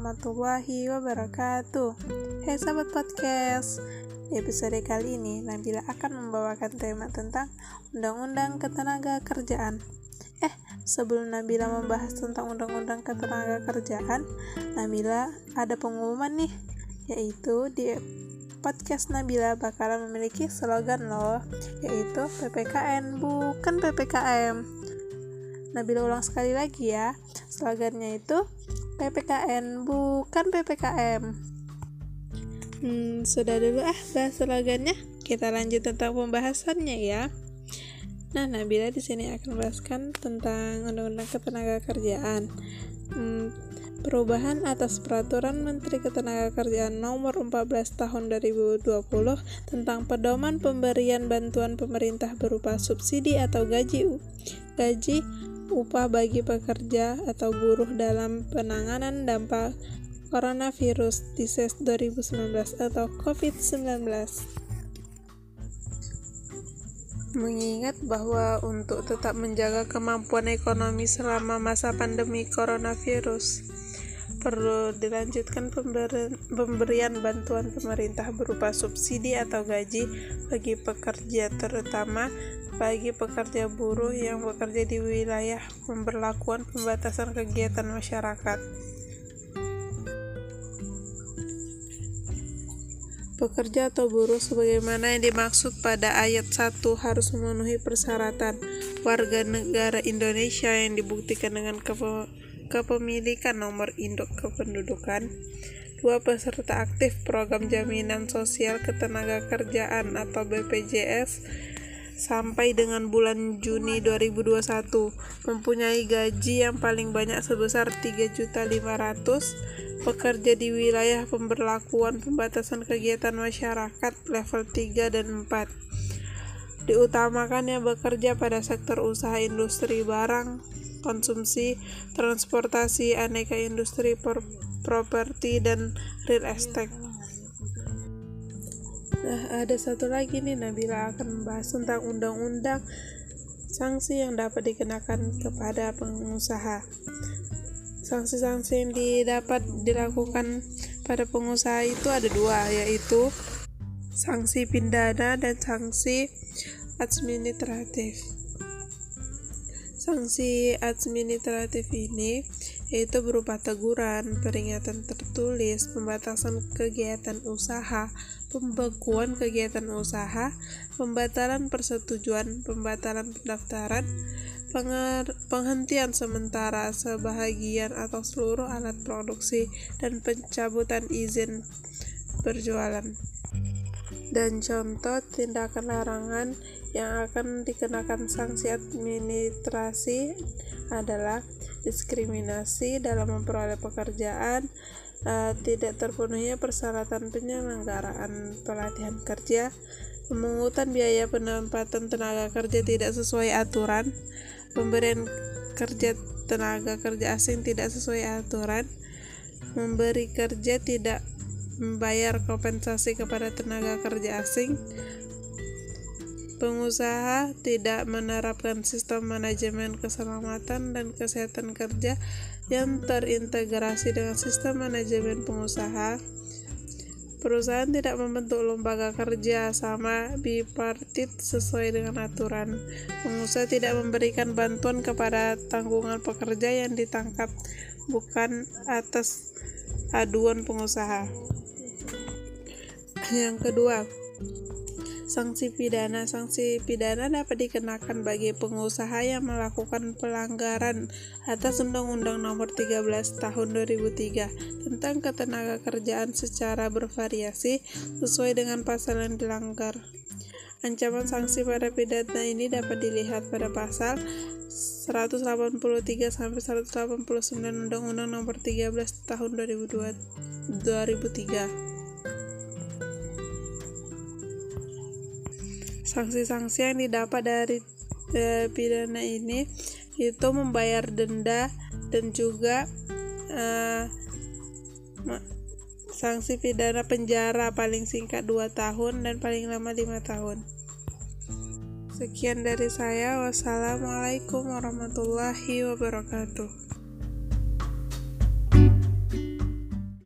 warahmatullahi wabarakatuh. Hai sahabat podcast Di episode kali ini Nabila akan membawakan tema tentang Undang-Undang Ketenaga Kerjaan. Eh, sebelum Nabila membahas tentang Undang-Undang Ketenaga Kerjaan Nabila ada pengumuman nih Yaitu di podcast Nabila bakalan memiliki slogan loh Yaitu PPKN bukan PPKM Nabila ulang sekali lagi ya slogannya itu PPKN bukan PPKM hmm, sudah dulu ah bahas slogannya. Kita lanjut tentang pembahasannya ya. Nah, Nabila di sini akan bahaskan tentang Undang-Undang Ketenagakerjaan. Hmm, perubahan atas Peraturan Menteri Ketenagakerjaan Nomor 14 Tahun 2020 tentang pedoman pemberian bantuan pemerintah berupa subsidi atau gaji gaji upah bagi pekerja atau buruh dalam penanganan dampak coronavirus disease 2019 atau COVID-19. Mengingat bahwa untuk tetap menjaga kemampuan ekonomi selama masa pandemi coronavirus, perlu dilanjutkan pemberian bantuan pemerintah berupa subsidi atau gaji bagi pekerja terutama bagi pekerja buruh yang bekerja di wilayah pemberlakuan pembatasan kegiatan masyarakat. Pekerja atau buruh sebagaimana yang dimaksud pada ayat 1 harus memenuhi persyaratan warga negara Indonesia yang dibuktikan dengan kepemilikan nomor induk kependudukan, dua peserta aktif program jaminan sosial ketenaga kerjaan atau BPJS sampai dengan bulan Juni 2021 mempunyai gaji yang paling banyak sebesar 3.500 pekerja di wilayah pemberlakuan pembatasan kegiatan masyarakat level 3 dan 4 diutamakan yang bekerja pada sektor usaha industri barang konsumsi, transportasi, aneka industri, properti, dan real estate. Nah, ada satu lagi nih Nabila akan membahas tentang undang-undang sanksi yang dapat dikenakan kepada pengusaha. Sanksi-sanksi yang didapat dilakukan pada pengusaha itu ada dua, yaitu sanksi pidana dan sanksi administratif. Sanksi administratif ini yaitu berupa teguran, peringatan tertulis, pembatasan kegiatan usaha, pembekuan kegiatan usaha, pembatalan persetujuan, pembatalan pendaftaran, penghentian sementara sebahagian atau seluruh alat produksi, dan pencabutan izin berjualan. Dan contoh tindakan larangan yang akan dikenakan sanksi administrasi adalah diskriminasi dalam memperoleh pekerjaan, uh, tidak terpenuhnya persyaratan penyelenggaraan pelatihan kerja, pemungutan biaya penempatan tenaga kerja tidak sesuai aturan, pemberian kerja tenaga kerja asing tidak sesuai aturan, memberi kerja tidak membayar kompensasi kepada tenaga kerja asing, Pengusaha tidak menerapkan sistem manajemen keselamatan dan kesehatan kerja yang terintegrasi dengan sistem manajemen pengusaha. Perusahaan tidak membentuk lembaga kerja sama bipartit sesuai dengan aturan. Pengusaha tidak memberikan bantuan kepada tanggungan pekerja yang ditangkap bukan atas aduan pengusaha. Yang kedua, Sanksi pidana Sanksi pidana dapat dikenakan bagi pengusaha yang melakukan pelanggaran atas Undang-Undang Nomor 13 Tahun 2003 tentang ketenaga kerjaan secara bervariasi sesuai dengan pasal yang dilanggar. Ancaman sanksi pada pidana ini dapat dilihat pada pasal 183 sampai 189 Undang-Undang Nomor 13 Tahun 2002 2003. Sanksi-sanksi yang didapat dari e, pidana ini itu membayar denda dan juga e, sanksi pidana penjara paling singkat 2 tahun dan paling lama 5 tahun. Sekian dari saya. Wassalamualaikum warahmatullahi wabarakatuh.